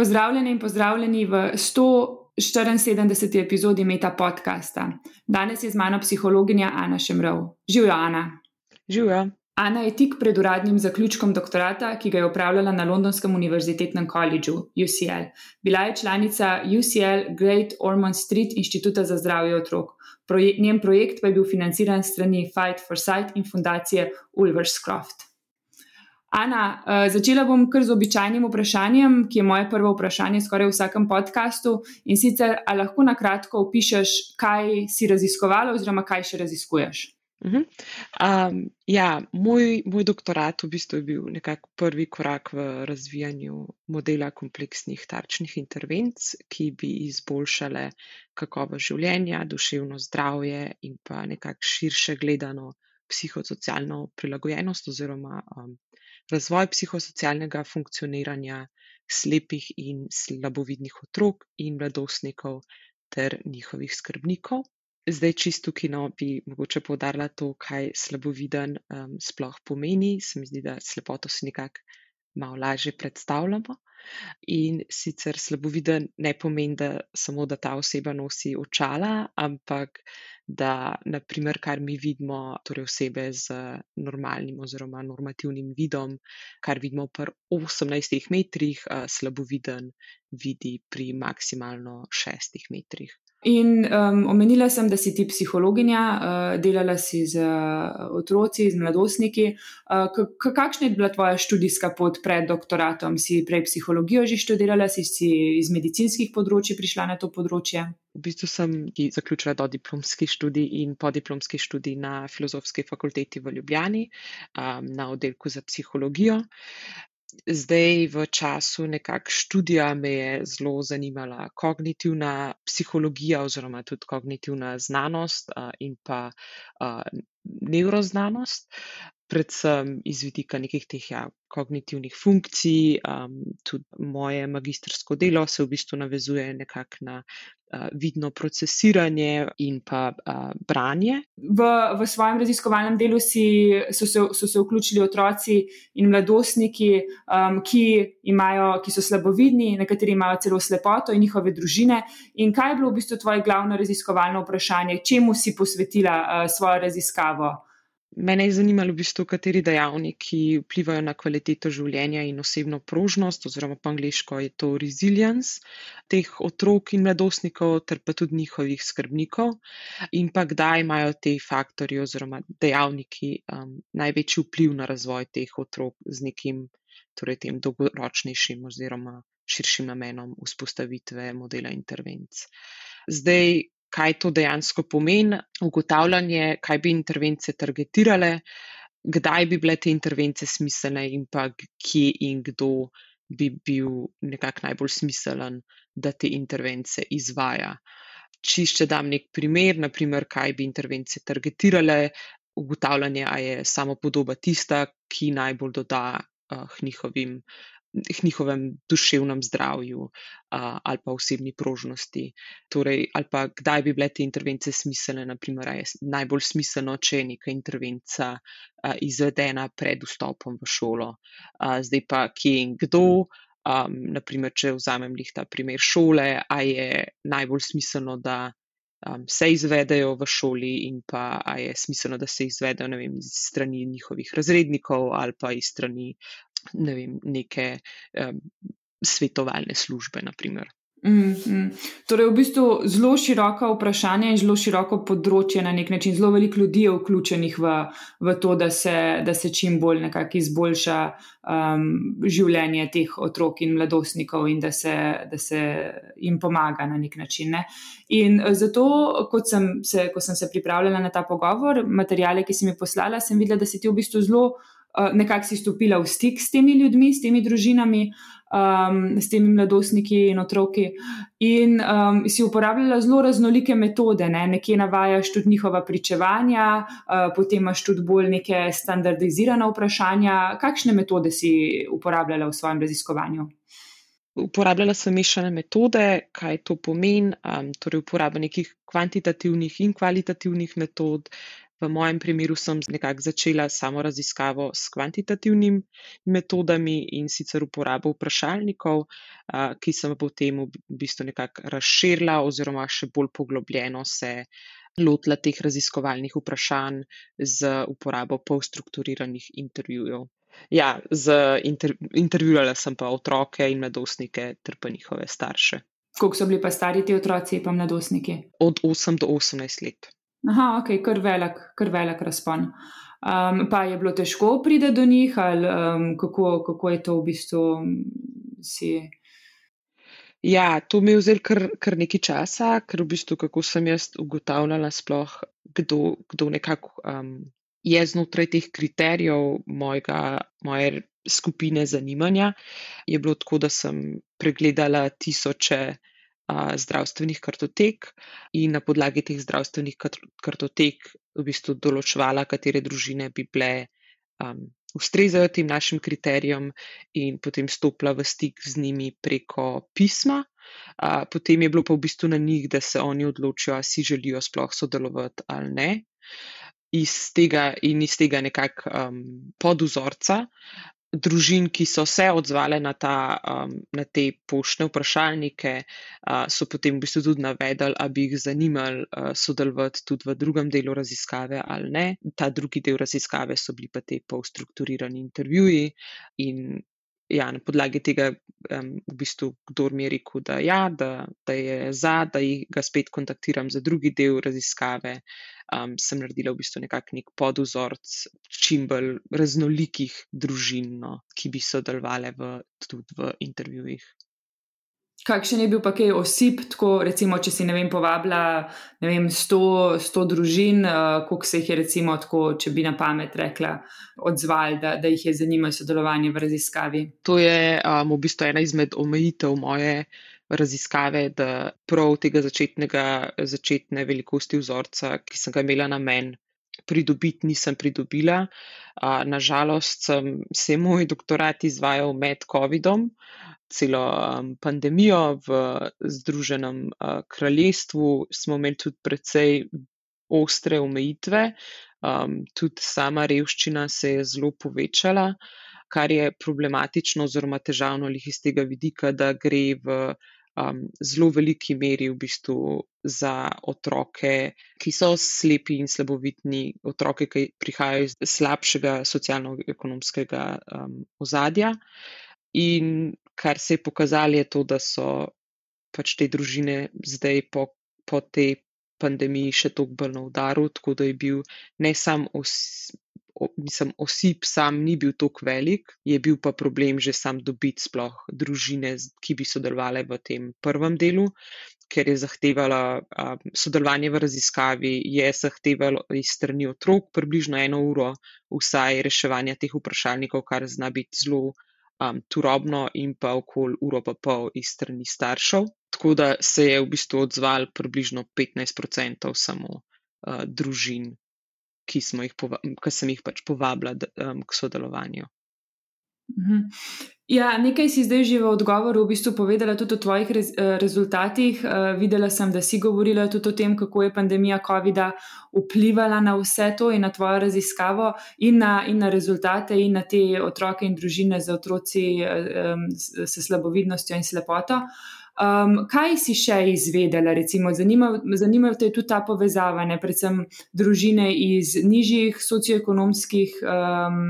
Pozdravljeni in pozdravljeni v 174. epizodi Meta podcasta. Danes je z mano psihologinja Ana Šemrov. Živijo, Ana. Živijo. Ana je tik pred uradnim zaključkom doktorata, ki ga je upravljala na Londonskem univerzitetnem koledžu UCL. Bila je članica UCL Great Ormond Street Inštituta za zdravje otrok. Proje njen projekt pa je bil financiran strani Fight for Sight in fundacije Ulverscroft. Ana, uh, začela bom kar z običajnim vprašanjem, ki je moje prvo vprašanje skoraj v vsakem podkastu. In sicer, ali lahko na kratko opišeš, kaj si raziskovala, oziroma kaj še raziskuješ? Uh -huh. um, ja, moj, moj doktorat v bistvu je bil nekako prvi korak v razvijanju modela kompleksnih tarčnih intervencij, ki bi izboljšale kakovost življenja, duševno zdravje in pa nekako širše gledano psihosocialno prilagojenost oziroma um, razvoj psihosocialnega funkcioniranja slepih in slabovidnih otrok in mladostnikov ter njihovih skrbnikov. Zdaj, čisto kino bi mogoče povdarila to, kaj slaboviden um, sploh pomeni. Se mi zdi, da slepoto si nekako malo lažje predstavljamo. In sicer slaboviden ne pomeni, da samo da ta oseba nosi očala, ampak da, naprimer, kar mi vidimo, torej osebe z normalnim oziroma normativnim vidom, kar vidimo pri 18 metrih, uh, slaboviden vidi pri maksimalno 6 metrih. In um, omenila sem, da si ti psihologinja, uh, delala si z uh, otroci, z mladostniki. Uh, kakšna je bila tvoja študijska pot pred doktoratom? Si prej psihologijo že študirala, si, si iz medicinskih področji prišla na to področje? V bistvu sem zaključila do diplomski študij in podiplomski študij na Filozofski fakulteti v Ljubljani um, na oddelku za psihologijo. Zdaj, v času nekakšnega študija me je zelo zanimala kognitivna psihologija oziroma tudi kognitivna znanost in pa nevroznanost predvsem iz vidika nekih teh ja, kognitivnih funkcij. Um, tudi moje magistrsko delo se v bistvu navezuje nekako na vidno procesiranje in pa uh, branje. V, v svojem raziskovalnem delu si, so, se, so se vključili otroci in mladostniki, um, ki, imajo, ki so slabovidni, nekateri imajo celo slepoto in njihove družine. In kaj je bilo v bistvu tvoje glavno raziskovalno vprašanje, čemu si posvetila uh, svojo raziskavo? Mene je zanimalo, v bistvu, kateri dejavniki vplivajo na kvaliteto življenja in osebno prožnost, oziroma po angliško je to resilience teh otrok in mladostnikov, ter pa tudi njihovih skrbnikov, in pa kdaj imajo te faktori oziroma dejavniki um, največji vpliv na razvoj teh otrok z nekim torej, tem dolgoročnejšim oziroma širšim namenom vzpostavitve modela intervenc. Zdaj, kaj to dejansko pomeni, ugotavljanje, kaj bi intervencije targetirale, kdaj bi bile te intervencije smiselne in pa kje in kdo bi bil nekako najbolj smiselen, da te intervencije izvaja. Čišče dam nek primer, naprimer, kaj bi intervencije targetirale, ugotavljanje, a je samo podoba tista, ki najbolj doda uh, njihovim njihovem duševnem zdravju a, ali pa osebni prožnosti. Torej, ali pa kdaj bi bile te intervencije smiselne, naprimer, je najbolj smiselno, če je neka intervencija a, izvedena pred vstopom v šolo. A, zdaj pa, kje in kdo. Um, naprimer, če vzamem jih ta primer šole, a je najbolj smiselno, da um, se izvedejo v šoli, in pa a je smiselno, da se izvedejo vem, iz strani njihovih razrednikov ali pa iz strani ne vem, neke um, svetovalne službe. Naprimer. Mm, mm. Torej, v bistvu zelo široka vprašanja in zelo široko področje na nek način. Zelo veliko ljudi je vključenih v, v to, da se, da se čim bolj nekako izboljša um, življenje teh otrok in mladostnikov in da se, da se jim pomaga na nek način. Ne? In zato, sem se, ko sem se pripravljala na ta pogovor, materijale, ki si mi poslala, sem videla, da si ti v bistvu zelo. Eh, nekako si stopila v stik s temi ljudmi, s temi družinami, um, s temi mladostniki in otroki. In um, si uporabljala zelo raznolike metode, ne? nekje navajaš tudi njihova pričevanja, uh, potem imaš tudi bolj neke standardizirane vprašanja. Kakšne metode si uporabljala v svojem raziskovanju? Uporabljala sem mešane metode, kaj to pomeni, um, torej uporaba nekih kvantitativnih in kvalitativnih metod, V mojem primeru sem nekako začela samo raziskavo s kvantitativnimi metodami in sicer uporabo vprašalnikov, ki sem potem v bistvu nekako razširila oziroma še bolj poglobljeno se lotila teh raziskovalnih vprašanj z uporabo polstrukturiranih intervjujev. Ja, z inter, intervjuvala sem pa otroke in mladostnike ter pa njihove starše. Koliko so bili pa stari ti otroci in mladostniki? Od 8 do 18 let. Aha, ok, kar velik, kar velik razpon. Um, pa je bilo težko priti do njih, ali um, kako, kako je to v bistvu si. Ja, to mi je vzelo kar, kar nekaj časa, ker v bistvu, kako sem jaz ugotavljala, sploh, kdo, kdo nekako um, je znotraj teh kriterijev mojega, moje skupine zanimanja. Je bilo tako, da sem pregledala tisoče zdravstvenih kartotek in na podlagi teh zdravstvenih kartotek v bistvu določvala, katere družine bi bile. Um, Ustrezajo tem našim kriterijem, in potem stopila v stik z njimi preko pisma. A, potem je bilo pa v bistvu na njih, da se oni odločijo, ali si želijo sploh sodelovati ali ne iz tega in iz tega nekako um, poduzorca družin, ki so se odzvale na, ta, um, na te poštne vprašalnike, uh, so potem v bistvu tudi navedali, ali bi jih zanimali uh, sodelovati tudi v drugem delu raziskave ali ne. Ta drugi del raziskave so bili pa te polstrukturirani intervjuji in ja, na podlagi tega, um, v bistvu, kdo mi je rekel, da, ja, da, da je za, da ga spet kontaktiram za drugi del raziskave, um, sem naredila v bistvu nekakšen nek podozorc čim bolj raznolikih družin, no, ki bi sodelovali v, tudi v intervjujih. Kakšen je bil pa kaj osip, tako recimo, če si ne vem, povabila ne vem, sto, sto družin, uh, koliko se jih je recimo tako, če bi na pamet rekla, odzvali, da, da jih je zanimalo sodelovanje v raziskavi? To je um, v bistvu ena izmed omejitev moje raziskave, da prav tega začetnega, začetne velikosti vzorca, ki sem ga imela na meni. Pridobiti nisem pridobila. Nažalost, sem se moj doktorat izvajal med COVID-om, celo um, pandemijo v Združenem kraljestvu, smo imeli tudi precej ostre omejitve, um, tudi sama revščina se je zelo povečala, kar je problematično oziroma težavno lih iz tega vidika, da gre v um, zelo veliki meri v bistvu za otroke, ki so slepi in slabovitni, otroke, ki prihajajo iz slabšega socialno-ekonomskega um, ozadja. In kar se je pokazalo, je to, da so pač te družine zdaj po, po tej pandemiji še toliko bolj na udaru, tako da je bil ne sam os, o, mislim, osip sam ni bil tako velik, je bil pa problem že sam dobiti sploh družine, ki bi sodelovali v tem prvem delu, ker je zahtevala a, sodelovanje v raziskavi, je zahtevalo iz strani otrok približno eno uro vsaj reševanja teh vprašalnikov, kar zna biti zelo um, turobno in pa okoli uro pa pol iz strani staršev. Tako da se je v bistvu odzval približno 15% samo uh, družin, ki, jih ki sem jih pač povabila um, k sodelovanju. Mhm. Ja, nekaj si zdaj že v odgovoru v bistvu povedala tudi o tvojih rez, eh, rezultatih. Uh, videla sem, da si govorila tudi o tem, kako je pandemija COVID-a vplivala na vse to in na tvojo raziskavo in na, in na rezultate in na te otroke in družine z otroci um, s slabovidnostjo in slepoto. Uh, Um, kaj si še izvedela? Zanima te tudi ta povezava, ne, predvsem družine iz nižjih socioekonomskih um,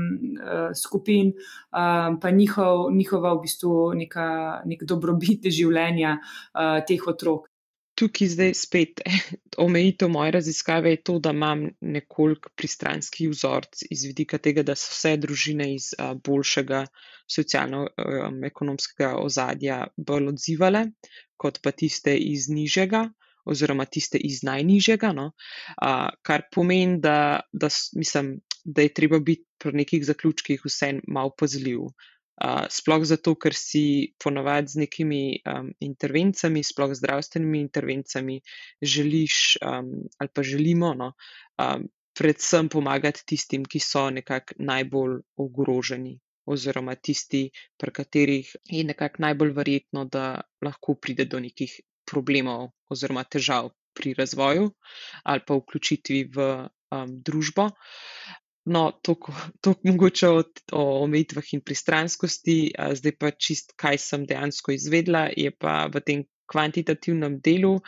skupin, um, pa njihov, njihova v bistvu neka, nek dobrobit življenja uh, teh otrok. Tukaj zdaj spet omejitev moje raziskave je to, da imam nekoliko pristranski vzorc iz vidika tega, da so vse družine iz uh, boljšega socialno-ekonomskega ozadja bolj odzivale, kot pa tiste iz nižjega, oziroma tiste iz najnižjega. No? Uh, kar pomeni, da, da, mislim, da je treba biti pri nekih zaključkih vseeno malo pazljiv. Uh, sploh zato, ker si ponovadi z nekimi um, intervencijami, sploh zdravstvenimi intervencijami, želiš um, ali pa želimo, no, um, predvsem pomagati tistim, ki so nekako najbolj ogroženi oziroma tisti, pri katerih je nekako najbolj verjetno, da lahko pride do nekih problemov oziroma težav pri razvoju ali pa vključitvi v um, družbo. No, to mogoče o, o omejitvah in pristranskosti, zdaj pa čist, kaj sem dejansko izvedla, je pa v tem kvantitativnem delu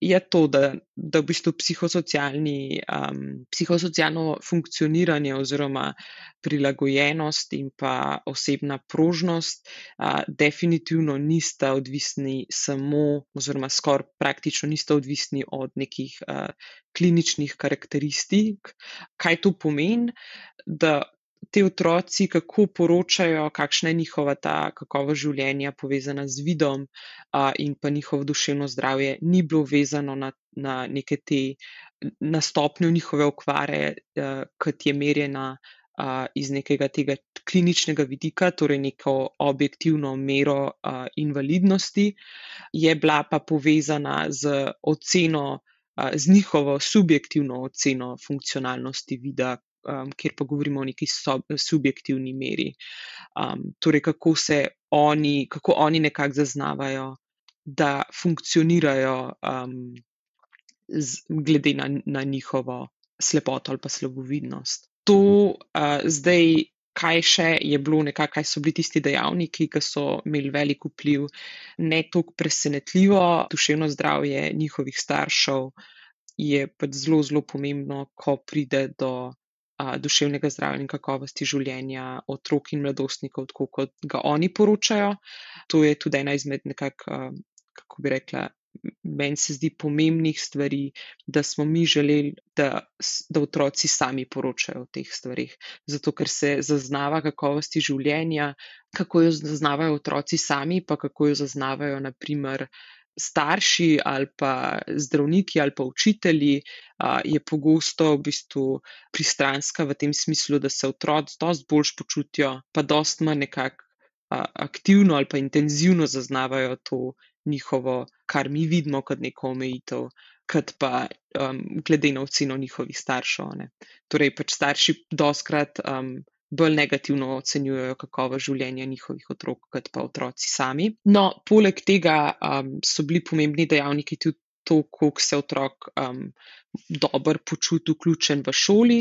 je to, da, da v bistvu psihosocialni, um, psihosocialno funkcioniranje oziroma prilagojenost in pa osebna prožnost uh, definitivno nista odvisni samo oziroma skoraj praktično nista odvisni od nekih uh, kliničnih karakteristik. Kaj to pomeni? Da ti otroci, kako poročajo, kakšna je njihova ta kakovost življenja, povezana z vidom uh, in pa njihovo duševno zdravje, ni bilo vezano na, na neke te na stopnjo njihove okvare, uh, kot je merjena uh, iz nekega tega kliničnega vidika, torej neko objektivno mero uh, invalidnosti, je bila pa povezana z oceno. Z njihovo subjektivno oceno funkcionalnosti vida, um, kjer pa govorimo o neki sob, subjektivni meri. Um, torej, kako se oni, kako oni nekako zaznavajo, da funkcionirajo, um, z, glede na, na njihovo slepoto ali pa slabovidnost. To uh, zdaj. Kaj še je bilo, nekaj, kaj so bili tisti dejavniki, ki so imeli velik vpliv, ne toliko presenetljivo, duševno zdravje njihovih staršev je pač zelo, zelo pomembno, ko pride do duševnega zdravja in kakovosti življenja otrok in mladostnikov, tako kot ga oni poročajo. To je tudi ena izmed nekako, kako bi rekla, meni se zdi pomembnih stvari, da smo mi želeli, da, da otroci sami poročajo o teh stvarih. Zato, ker se zaznava kakovosti življenja, kako jo zaznavajo otroci sami, pa kako jo zaznavajo, naprimer, starši ali pa zdravniki ali pa učitelji, je pogosto v bistvu pristranska v tem smislu, da se otroci dosti bolj počutijo, pa dosti manj nekako aktivno ali pa intenzivno zaznavajo to njihovo, kar mi vidimo kot neko omejitev. Kot pa um, glede na oceno njihovih staršev. Ne. Torej, pač starši doskrat um, bolj negativno ocenjujejo kakovo življenja njihovih otrok, kot pa otroci sami. No, poleg tega um, so bili pomembni dejavniki tudi to, koliko se otrok um, dobro počuti vključen v šoli,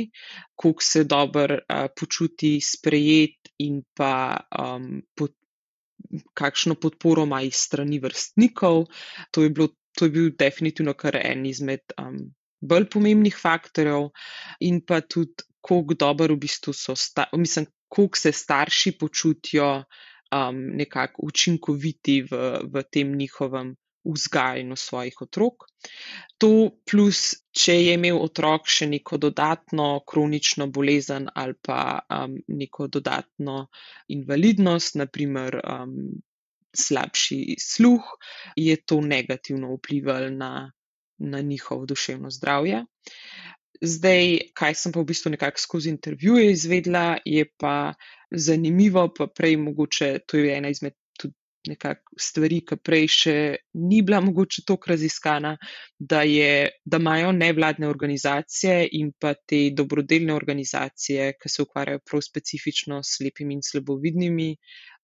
koliko se dobro uh, počuti sprejet in pa um, pod, kakšno podporo ima iz strani vrstnikov. To je, bilo, to je bil definitivno kar en izmed. Um, Bolj pomembnih faktorjev, in pa tudi kako dobro v bistvu so, mislim, kako se starši počutijo um, nekako učinkoviti v, v tem njihovem vzgajanju svojih otrok. To plus, če je imel otrok še neko dodatno kronično bolezen ali pa um, neko dodatno invalidnost, naprimer um, slabši sluh, je to negativno vplivalo na, na njihovo duševno zdravje. Zdaj, kaj sem pa v bistvu nekako skozi intervjuje izvedla, je pa zanimivo, pa prej mogoče to je ena izmed stvari, ki prej še ni bila mogoče toliko raziskana, da, je, da imajo nevladne organizacije in pa te dobrodelne organizacije, ki se ukvarjajo prav specifično s slepimi in slabovidnimi,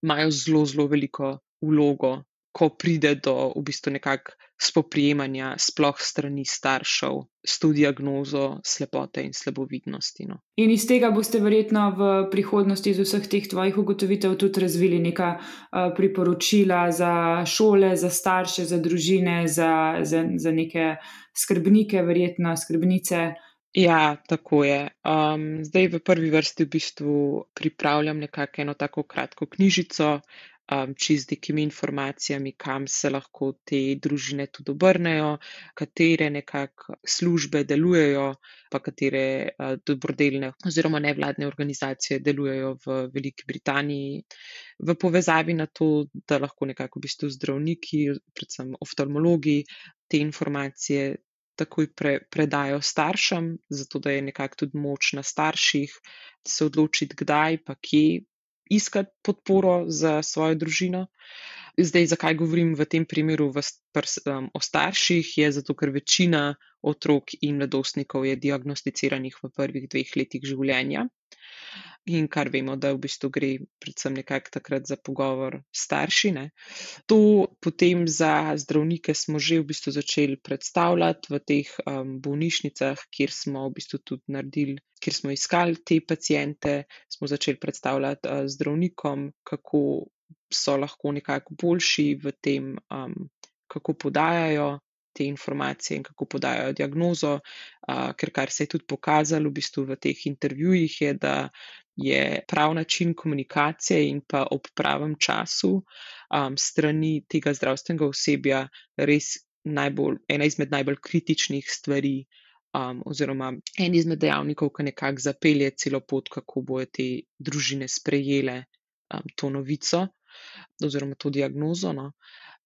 imajo zelo, zelo veliko vlogo ko pride do v bistvu nekakšnega spoprijemanja, sploh strani staršev, s to diagnozo slepote in slabovidnosti. No. In iz tega boste verjetno v prihodnosti, iz vseh teh tvojih ugotovitev, tudi razvili neka uh, priporočila za šole, za starše, za družine, za, za, za neke skrbnike, verjetno skrbnice. Ja, tako je. Um, zdaj v prvi vrsti v bistvu pripravljam nekako eno tako kratko knjižico, um, čez nekimi informacijami, kam se lahko te družine tudi obrnejo, katere nekako službe delujejo, pa katere uh, dobrodelne oziroma nevladne organizacije delujejo v Veliki Britaniji, v povezavi na to, da lahko nekako v bistvu zdravniki, predvsem oftalmologi, te informacije. Takoj pre, predajo staršem, zato da je nekako tudi moč na starših se odločiti, kdaj, pa kje iskati podporo za svojo družino. Zdaj, zakaj govorim v tem primeru v, um, o starših, je zato, ker večina otrok in mladostnikov je diagnosticiranih v prvih dveh letih življenja. in kar vemo, da v bistvu gre predvsem nekako takrat za pogovor s starši. Ne. To potem za zdravnike smo že v bistvu začeli predstavljati v teh um, bolnišnicah, kjer smo v bistvu tudi naredili, kjer smo iskali te pacijente, smo začeli predstavljati uh, zdravnikom, kako so lahko nekako boljši v tem, um, kako podajajo te informacije in kako podajo diagnozo, uh, ker kar se je tudi pokazalo v bistvu v teh intervjujih, je, da je prav način komunikacije in pa ob pravem času um, strani tega zdravstvenega osebja res najbolj, ena izmed najbolj kritičnih stvari. Um, oziroma, en izmed dejavnikov, ki nekako zapelje celo pot, kako bojo te družine sprejele um, to novico oziroma to diagnozo. No.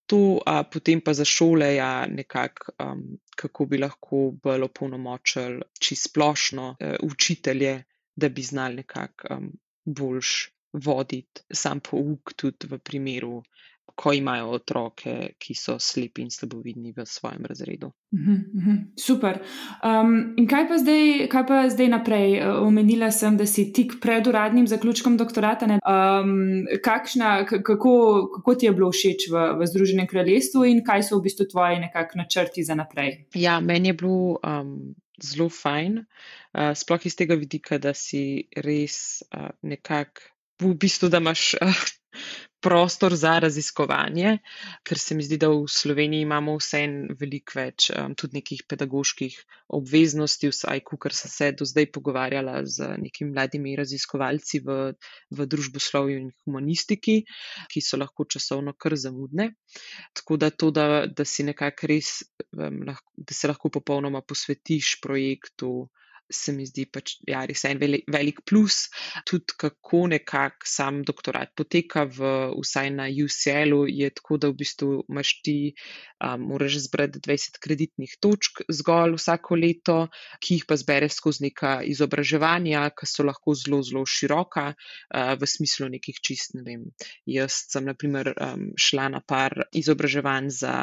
To, a potem pa za šole, ja, nekako, um, kako bi lahko bolj opolnomočili čisto splošno uh, učitelje, da bi znali nekako um, boljš voditi sam pouk, tudi v primeru ko imajo otroke, ki so slepi in slabovidni v svojem razredu. Mhm, mhm, super. Um, in kaj pa, zdaj, kaj pa zdaj naprej? Omenila sem, da si tik pred uradnim zaključkom doktorata. Um, kakšna, kako, kako ti je bilo všeč v, v Združenem kraljestvu in kaj so v bistvu tvoji nekakšni načrti za naprej? Ja, meni je bilo. Um, Zelo fajn, uh, sploh iz tega vidika, da si res uh, nekako, v bistvu, da imaš uh, prostor za raziskovanje, ker se mi zdi, da v Sloveniji imamo vse en veliko več um, tudi nekih pedagoških obveznosti, vsaj kar sem se do zdaj pogovarjala z nekimi mladimi raziskovalci v, v družboslovju in humanistiki, ki so lahko časovno kar zamudne. Tako da to, da, da si nekako res, um, lahko, da se lahko popolnoma posvetiš projektu, se mi zdi pač ja, res en velik, plus. Tudi kako nekako sam doktorat poteka, v, vsaj na UCL-u, je tako, da v bistvu imaš ti, um, moraš zbrati 20 kreditnih točk zgolj vsako leto, ki jih pa zbereš skozi neka izobraževanja, ki so lahko zelo, zelo široka, uh, v smislu nekih čist, ne vem. Jaz sem, na primer, um, šla na par izobraževanj za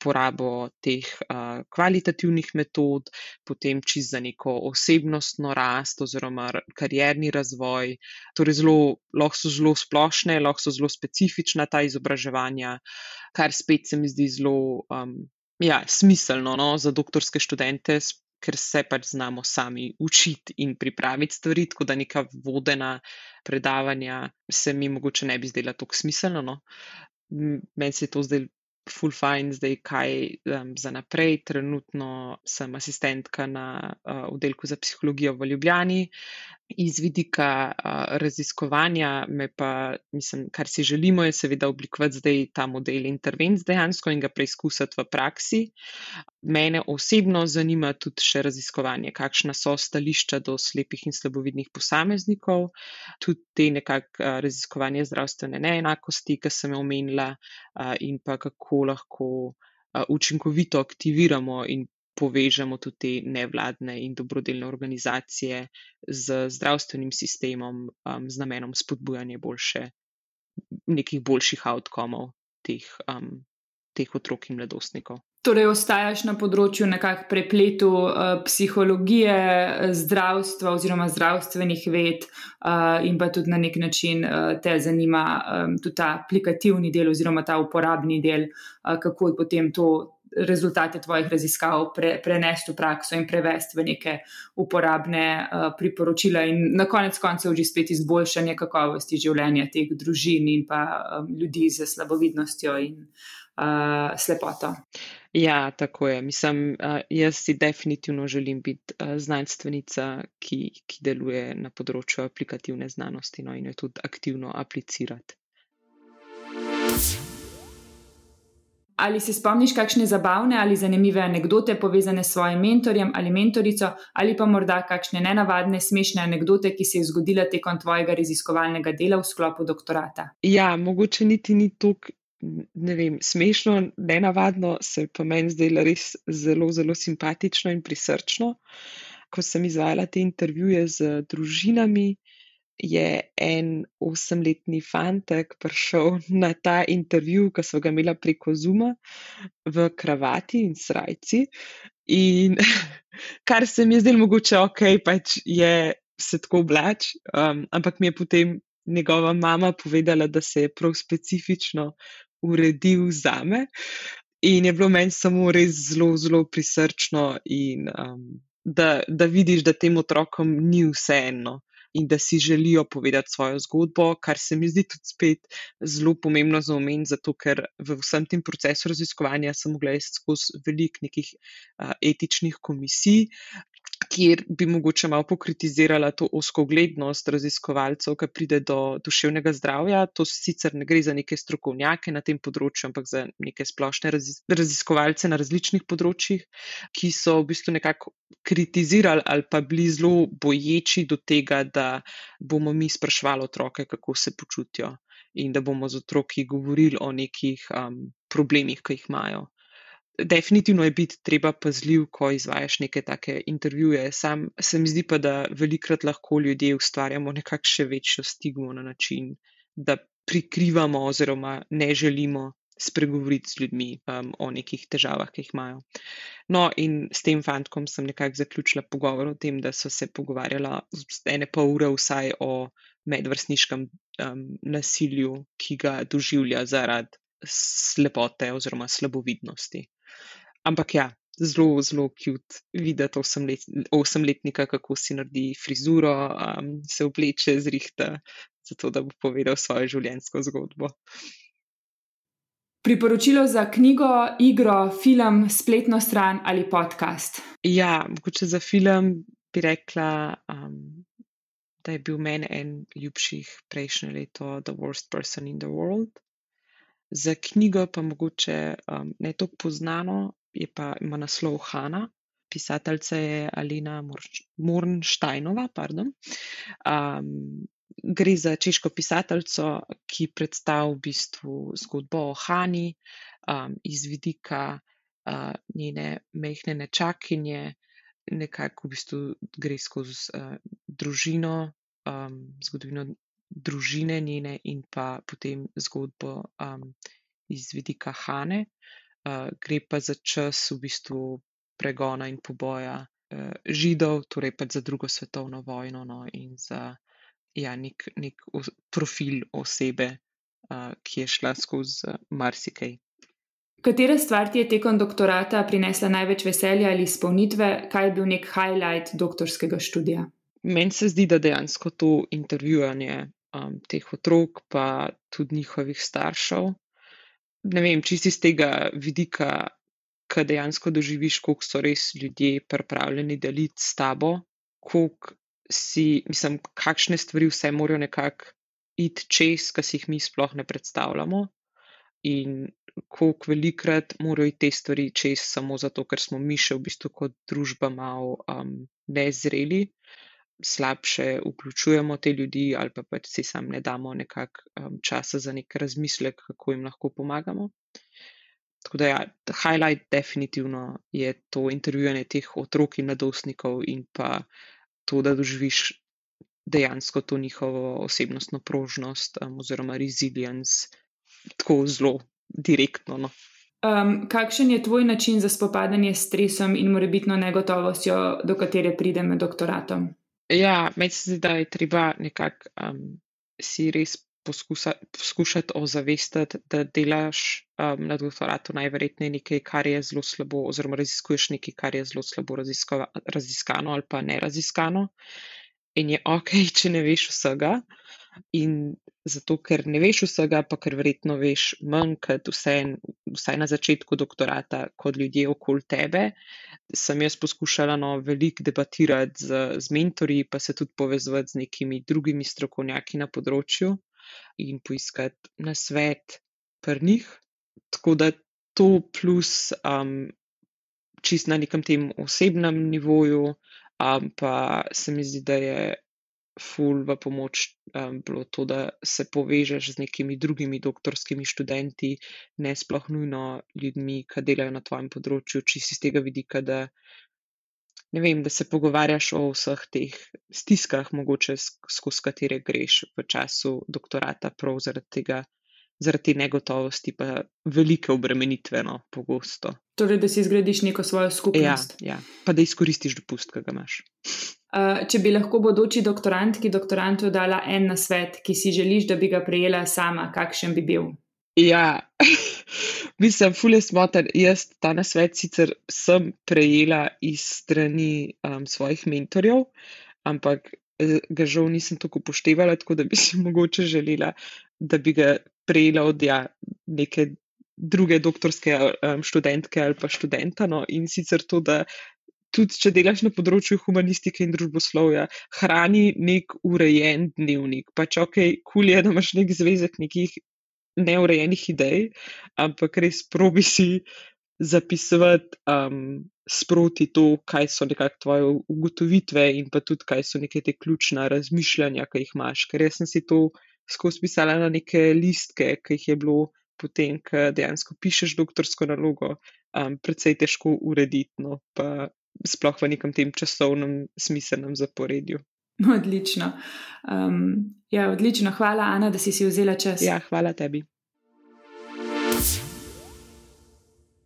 porabo teh uh, kvalitativnih metod, potem čist za neko osebno osebnostno rast oziroma karjerni razvoj. Torej, zelo, lahko so zelo splošne, lahko so zelo specifična ta izobraževanja, kar spet se mi zdi zelo um, ja, smiselno no, za doktorske študente. Ker se pač znamo sami učiti in pripraviti stvari, tako da neka vodena predavanja se mi mogoče ne bi zdela tako smiselno. No. Meni se je to zdaj full fine, zdaj kaj um, za naprej. Trenutno sem asistentka na uh, oddelku za psihologijo v Ljubljani. Iz vidika uh, raziskovanja, me pa, mislim, kar si želimo, je seveda oblikovati zdaj ta model intervenc dejansko in ga preizkusiti v praksi. Mene osebno zanima tudi še raziskovanje, kakšna so stališča do slepih in slabovidnih posameznikov, tudi te nekakšne uh, raziskovanje zdravstvene neenakosti, ki sem jo omenila, uh, in pa kako lahko uh, učinkovito aktiviramo in povežemo tudi te nevladne in dobrodelne organizacije z zdravstvenim sistemom, um, z namenom spodbujanja boljše, nekih boljših outkomov teh, um, teh otrok in mladostnikov. Torej, ostajaš na področju nekakšnega prepletu uh, psihologije, zdravstva oziroma zdravstvenih ved, uh, in pa tudi na nek način uh, te zanima um, tudi ta aplikativni del oziroma ta uporabni del, uh, kako potem to rezultate tvojih raziskav pre, prenesti v prakso in prevesti v neke uporabne uh, priporočila, in na konec koncev že spet izboljšanje kakovosti življenja teh družin in pa um, ljudi z slabovidnostjo in uh, slepoto. Ja, tako je. Mislim, jaz si definitivno želim biti znanstvenica, ki, ki deluje na področju aplikativne znanosti no, in jo tudi aktivno aplicirati. Ali se spomniš kakšne zabavne ali zanimive anekdote povezane s svojim mentorjem ali mentorico, ali pa morda kakšne nenavadne, smešne anekdote, ki se je zgodila tekom tvojega raziskovalnega dela v sklopu doktorata? Ja, mogoče niti ni tako, ne vem, smešno, nenavadno, se pa meni zdelo res zelo, zelo simpatično in prisrčno. Ko sem izvajala te intervjuje z družinami, je en osemletni fantek prišel na ta intervju, ki so ga imela preko Zuma, v kravati in srajci. In kar se mi je zdelo mogoče, ok, pač je se tako oblač, um, ampak mi je potem njegova mama povedala, da se je prav specifično uredil za me. In je bilo meni samo res zelo, zelo prisrčno, in um, da, da vidiš, da tem otrokom ni vseeno in da si želijo povedati svojo zgodbo, kar se mi zdi tudi spet zelo pomembno za omen, zato ker v vsem tem procesu raziskovanja sem mogla skozi veliko nekih uh, etičnih komisij, kjer bi mogoče malo pokritizirala to oskoglednost raziskovalcev, ki pride do duševnega zdravja. To sicer ne gre za neke strokovnjake na tem področju, ampak za neke splošne raziskovalce na različnih področjih, ki so v bistvu nekako kritizirali ali pa bili zelo boječi do tega, da bomo mi sprašvali otroke, kako se počutijo. In da bomo z otroki govorili o nekih um, problemih, ki jih imajo definitivno je biti treba pazljiv, ko izvajaš neke take intervjuje. Sam se mi zdi pa, da velikrat lahko ljudje ustvarjamo nekakšno še večjo stigmo na način, da prikrivamo oziroma ne želimo spregovoriti z ljudmi um, o nekih težavah, ki jih imajo. No, in s tem fantkom sem nekako zaključila pogovor o tem, da so se pogovarjala ene pa ure vsaj o medvrstniškem um, nasilju, ki ga doživlja zaradi slepote oziroma slabovidnosti. Ampak ja, zelo, zelo cute videti osemlet, osemletnika, kako si naredi frizuro, um, se obleče, zrihta, zato da bo povedal svojo življenjsko zgodbo. Priporočilo za knjigo, igro, film, spletno stran ali podcast? Ja, mogoče za film bi rekla, um, da je bil meni en ljubših prejšnje leto The Worst Person in the World. Za knjigo pa mogoče um, ne tako poznano, je pa ima naslov Hanna, pisateljica je Alina Mornštajnova. Um, gre za češko pisateljico, ki predstavlja v bistvu zgodbo o Hani um, iz vidika uh, njene mehne nečakinje, nekako v bistvu gre skozi uh, družino, um, zgodovino družine njene in pa potem zgodbo um, iz vidika Hane gre pa za čas v bistvu pregona in poboja uh, židov, torej pa za drugo svetovno vojno no, in za ja, nek, nek profil osebe, uh, ki je šla skozi marsikaj. Katera stvar ti je tekom doktorata prinesla največ veselja ali izpolnitve, kaj je bil nek highlight doktorskega študija? Meni se zdi, da dejansko to intervjuvanje um, teh otrok, pa tudi njihovih staršev, ne vem, čisto iz tega vidika, ki dejansko doživiš, koliko so res ljudje pripravljeni deliti s tabo, koliko si, mislim, kakšne stvari vse morajo nekako iti čez, ki si jih mi sploh ne predstavljamo. In koliko velikrat morajo iti te stvari čez, samo zato, ker smo mi še v bistvu kot družba malo um, nezreli slabše vključujemo te ljudi, ali pa pač si sam ne damo nekako um, časa za nek razmislek, kako jim lahko pomagamo. Tako da, ja, highlight definitivno je to intervjuvanje teh otrok in mladostnikov, in pa to, da doživiš dejansko to njihovo osebnostno prožnost um, oziroma resilience tako zelo direktno. No. Um, kakšen je tvoj način za spopadanje s stresom in morebitno negotovostjo, do katere pridem med doktoratom? Ja, meni se zdi, da je treba nekako um, si res poskusa, poskušati ozavestiti, da delaš um, na doktoratu najverjetneje nekaj, kar je zelo slabo, oziroma raziskuješ nekaj, kar je zelo slabo raziskano ali pa ne raziskano. In je ok, če ne veš vsega. In zato, ker ne veš vsega, pa ker verjetno veš manj, kot vse, vsaj na začetku doktorata, kot ljudje okoli tebe, sem jaz poskušala no, veliko debatirati z, z mentori, pa se tudi povezati z nekimi drugimi strokovnjaki na področju in poiskati na svet prnih. Tako da to plus um, čist na nekem tem osebnem nivoju, um, pa se mi zdi, da je ful v pomoč bilo to, da se povežeš z nekimi drugimi doktorskimi študenti, ne sploh nujno ljudmi, ki delajo na tvojem področju, čisto iz tega vidika, da, ne vem, da se pogovarjaš o vseh teh stiskah, mogoče skozi katere greš v času doktorata, prav zaradi tega. Zaradi te negotovosti, pa velike obremenitve, no, pogosto. Torej, da si zgradiš neko svojo skupnost. Ja, ja. pa da izkoristiš dopust, ki ga imaš. Uh, če bi lahko bodoči doktorantki, doktorantu dala en nasvet, ki si želiš, da bi ga prejela sama, kakšen bi bil? Ja, mislim, fulje smoten. Jaz ta nasvet sicer sem prejela iz strani um, svojih mentorjev, ampak eh, ga žal nisem tako upoštevala, tako da bi si mogoče želela, da bi ga prejela od ja, neke druge doktorske um, študentke ali pa študenta. No, in sicer to, da tudi če delaš na področju humanistike in družboslovja, hrani nek urejen dnevnik. Pač ok, kul je, da imaš nek zvezek nekih neurejenih idej, ampak res probi si zapisovati um, sproti to, kaj so nekako tvoje ugotovitve in pa tudi, kaj so neke te ključna razmišljanja, ki jih imaš. Ker jaz sem si to skozi pisala na neke listke, ki jih je bilo potem, ko dejansko pišeš doktorsko nalogo, um, predvsej težko urediti, no, pa sploh v nekem tem časovnem smiselnem zaporedju. Odlično. Um, ja, odlično. Hvala, Ana, da si si vzela čas. Ja, hvala tebi.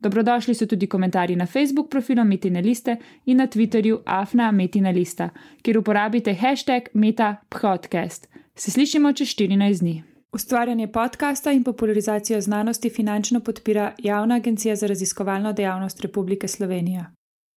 Dobrodošli so tudi komentarji na Facebook profilu Metina Liste in na Twitterju Afna Metina Lista, kjer uporabite hashtag MetaPodcast. Se slišimo čez 14 dni. Ustvarjanje podcasta in popularizacijo znanosti finančno podpira Javna agencija za raziskovalno dejavnost Republike Slovenije.